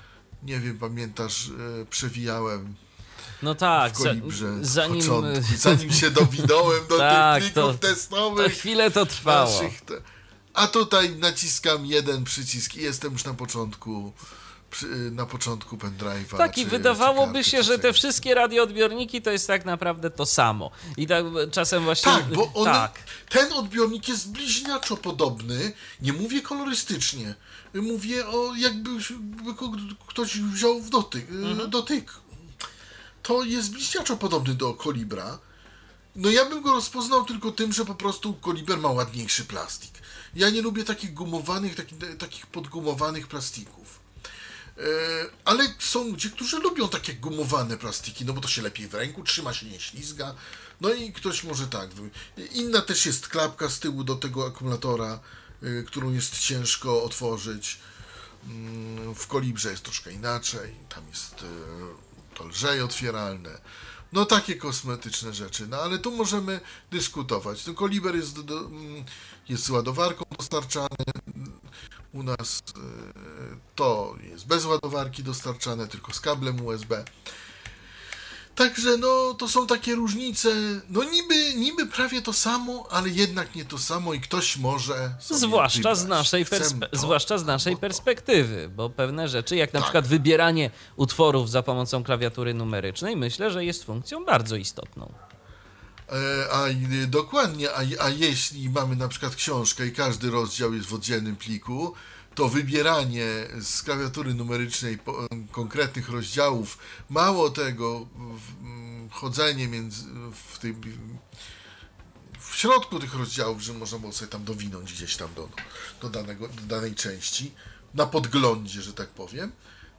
Speaker 3: nie wiem, pamiętasz, y, przewijałem
Speaker 2: No tak,
Speaker 3: Kolibrze
Speaker 2: zanim,
Speaker 3: zanim się dowinąłem do
Speaker 2: Tak,
Speaker 3: tych
Speaker 2: to-
Speaker 3: plików
Speaker 2: to
Speaker 3: testowych.
Speaker 2: chwilę to trwało.
Speaker 3: naszych. A tutaj naciskam jeden przycisk i jestem już na początku na początku pendrive'a.
Speaker 2: Tak, i wydawałoby się, że te wszystkie radioodbiorniki to jest tak naprawdę to samo. I tak czasem właśnie...
Speaker 3: Tak, bo one,
Speaker 2: Tak,
Speaker 3: ten odbiornik jest bliźniaczo podobny. Nie mówię kolorystycznie. Mówię o jakby ktoś wziął w dotyk.
Speaker 2: Mhm.
Speaker 3: dotyk. To jest bliźniaczo podobny do kolibra. No ja bym go rozpoznał tylko tym, że po prostu koliber ma ładniejszy plastik. Ja nie lubię takich gumowanych, taki, takich podgumowanych plastików. E, ale są ludzie, którzy lubią takie gumowane plastiki, no bo to się lepiej w ręku trzyma, się nie ślizga. No i ktoś może tak. Inna też jest klapka z tyłu do tego akumulatora, y, którą jest ciężko otworzyć. Mm, W kolibrze jest troszkę inaczej. Tam jest y, to lżej otwieralne. No takie kosmetyczne rzeczy. No ale tu możemy dyskutować. Ten koliber jest, do, mm, jest ładowarką dostarczany. U nas y, to jest bez ładowarki dostarczane, tylko z kablem USB. Także no, to są takie różnice, no niby, niby prawie to samo, ale jednak nie to samo i ktoś może
Speaker 2: Zwłaszcza z naszej, perspe-
Speaker 3: to,
Speaker 2: zwłaszcza z naszej perspektywy, bo pewne rzeczy, jak na
Speaker 3: Tak.
Speaker 2: przykład wybieranie utworów za pomocą klawiatury numerycznej, myślę, że jest funkcją bardzo istotną.
Speaker 3: E, A i- dokładnie, a, a jeśli mamy na przykład książkę i każdy rozdział jest w oddzielnym pliku, to wybieranie z klawiatury numerycznej po, konkretnych rozdziałów, mało tego, chodzenie między, w, w środku tych rozdziałów, że można było sobie tam dowinąć gdzieś tam do, do, danego, do danej części, na podglądzie, że tak powiem,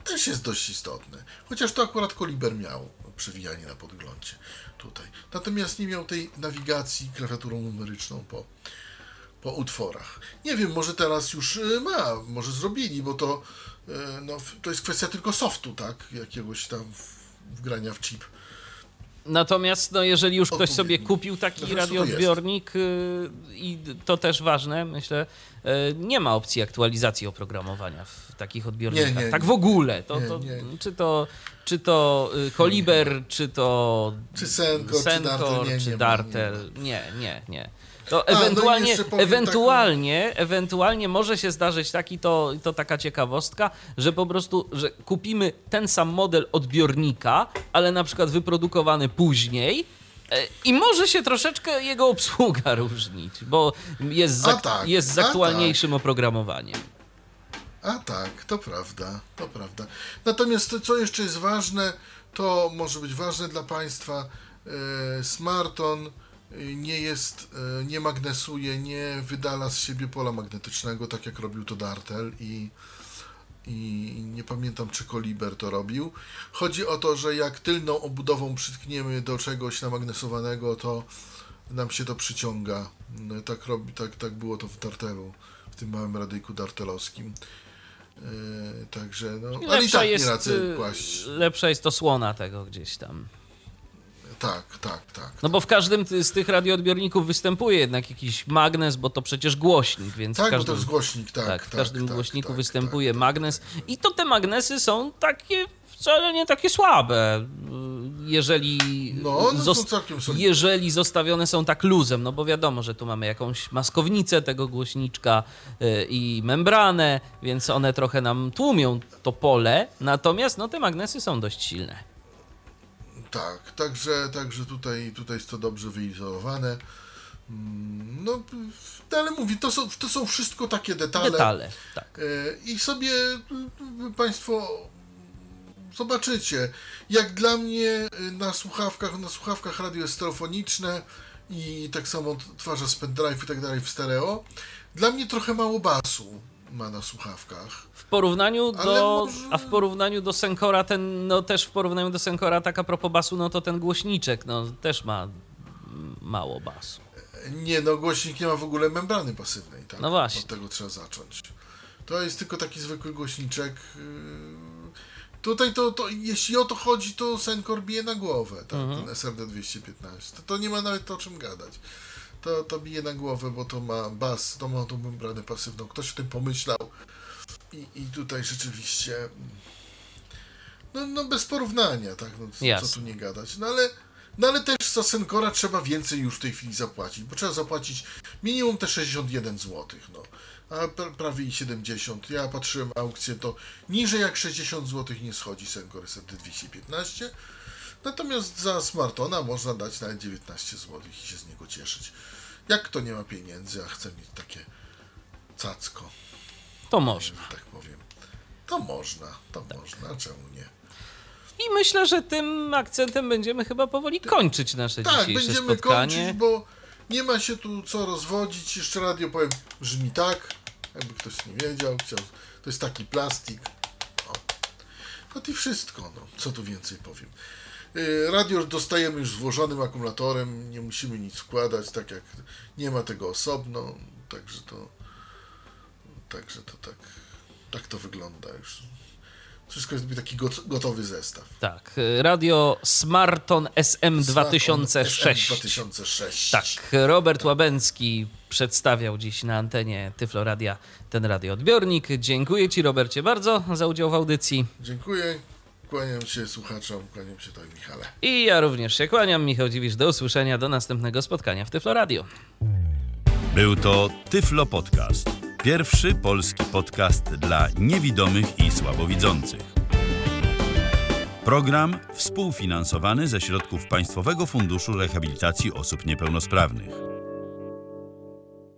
Speaker 3: też jest dość istotne. Chociaż to akurat Koliber miał przewijanie na podglądzie tutaj. Natomiast nie miał tej nawigacji klawiaturą numeryczną po, po utworach. Nie wiem, może teraz już y, ma, może zrobili, bo to, y, no, to jest kwestia tylko softu, tak? Jakiegoś tam wgrania w chip.
Speaker 2: Natomiast no, jeżeli już ktoś sobie kupił taki
Speaker 3: to
Speaker 2: radioodbiornik y, i to też ważne, myślę, y, nie ma opcji aktualizacji oprogramowania w takich odbiornikach.
Speaker 3: Nie, nie,
Speaker 2: tak w ogóle. To, to,
Speaker 3: nie.
Speaker 2: Czy to czy to y, Koliber, czy to
Speaker 3: Czy Senkor, czy Dartel,
Speaker 2: czy Dartel. Nie, nie, nie.
Speaker 3: A, no
Speaker 2: ewentualnie,
Speaker 3: jeszcze powiem
Speaker 2: ewentualnie, ewentualnie może się zdarzyć taki, to, to taka ciekawostka, że po prostu, że kupimy ten sam model odbiornika, ale na przykład wyprodukowany później e, i może się troszeczkę jego obsługa różnić, bo jest z,
Speaker 3: tak,
Speaker 2: jest z aktualniejszym oprogramowaniem.
Speaker 3: A tak, to prawda, to prawda. Natomiast to, co jeszcze jest ważne, to może być ważne dla Państwa, e, Smarton nie jest, e, nie magnesuje, nie wydala z siebie pola magnetycznego, tak jak robił to Dartel i, i nie pamiętam, czy Koliber to robił. Chodzi o to, że jak tylną obudową przytkniemy do czegoś namagnesowanego, to nam się to przyciąga. No, tak, robi, tak, tak było to w Dartelu, w tym małym radyjku dartelowskim. E, także, no, ale i tak
Speaker 2: jest,
Speaker 3: nie radzę
Speaker 2: y,
Speaker 3: kłaść.
Speaker 2: lepsza jest osłona tego gdzieś tam.
Speaker 3: Tak, tak, tak.
Speaker 2: No bo w każdym z tych radioodbiorników występuje jednak jakiś magnes, bo to przecież głośnik, więc
Speaker 3: tak,
Speaker 2: w
Speaker 3: bo
Speaker 2: każdym,
Speaker 3: to jest głośnik, tak.
Speaker 2: tak, w każdym
Speaker 3: tak,
Speaker 2: głośniku
Speaker 3: tak,
Speaker 2: występuje
Speaker 3: tak,
Speaker 2: magnes. I to te magnesy są takie wcale nie takie słabe, jeżeli,
Speaker 3: No,
Speaker 2: jeżeli zostawione są tak luzem, no bo wiadomo, że tu mamy jakąś maskownicę tego głośniczka y, i membranę, więc one trochę nam tłumią to pole, natomiast no te magnesy są dość silne.
Speaker 3: Tak, także, także tutaj, tutaj jest to dobrze wyizolowane. Mm, No, ale mówię, to są, to są wszystko takie detale.
Speaker 2: Detale, tak.
Speaker 3: E, I sobie y, Państwo zobaczycie, jak dla mnie y, na słuchawkach, na słuchawkach radio stereofoniczne i tak samo odtwarza z pendrive i tak dalej w stereo. Dla mnie trochę mało basu ma na słuchawkach.
Speaker 2: W porównaniu do,
Speaker 3: może-
Speaker 2: a w porównaniu do Senkora ten, no też w porównaniu do Senkora taka propos basu, no to ten głośniczek, no też ma mało basu.
Speaker 3: Nie, no głośnik nie ma w ogóle membrany pasywnej, tak?
Speaker 2: No właśnie.
Speaker 3: Od tego trzeba zacząć. To jest tylko taki zwykły głośniczek. yy, Tutaj to, to, jeśli o to chodzi, to Senkor bije na głowę, tak?
Speaker 2: Mhm.
Speaker 3: Ten SRD 215. To, to nie ma nawet o czym gadać. To, to bije na głowę, bo to ma bas, to ma tą membranę pasywną. Ktoś o tym pomyślał i, i tutaj rzeczywiście no, no bez porównania, tak? No, co,
Speaker 2: Jasne.
Speaker 3: co tu nie gadać. No ale, no ale też za Senkora trzeba więcej już w tej chwili zapłacić, bo trzeba zapłacić minimum te 61 zł, no. A pra- prawie i 70. Ja patrzyłem aukcję, to niżej jak 60 zł nie schodzi Senkor SRD 215. Natomiast za Smartona można dać nawet 19 zł i się z niego cieszyć. Jak kto nie ma pieniędzy, a chce mieć takie cacko,
Speaker 2: To można.
Speaker 3: tak powiem, to można, to można, a czemu nie?
Speaker 2: I myślę, że tym akcentem będziemy chyba powoli kończyć nasze
Speaker 3: Tak,
Speaker 2: dzisiejsze
Speaker 3: będziemy
Speaker 2: spotkanie.
Speaker 3: kończyć, bo nie ma się tu co rozwodzić. Jeszcze radio powiem, brzmi tak, jakby ktoś nie wiedział. Chciał, to jest taki plastik. O, No i wszystko, no. co tu więcej powiem. Y, Radio dostajemy już złożonym akumulatorem, nie musimy nic wkładać, tak jak nie ma tego osobno, także to także to tak, tak to wygląda już. Wszystko jest taki got- gotowy zestaw.
Speaker 2: Tak, e, radio Smarton SM2006.
Speaker 3: 2006.
Speaker 2: Tak, Robert Łabęcki przedstawiał dziś na antenie Tyfloradia ten radioodbiornik. Dziękuję Ci, Robercie, bardzo za udział w audycji.
Speaker 3: Dziękuję. Kłaniam się słuchaczom, kłaniam się Tobie, Michale.
Speaker 2: I ja również się kłaniam. Michał Dziwisz, do usłyszenia, do następnego spotkania w Tyfloradio.
Speaker 1: Był to Tyflo Podcast. Pierwszy polski podcast dla niewidomych i słabowidzących. Program współfinansowany ze środków Państwowego Funduszu Rehabilitacji Osób Niepełnosprawnych.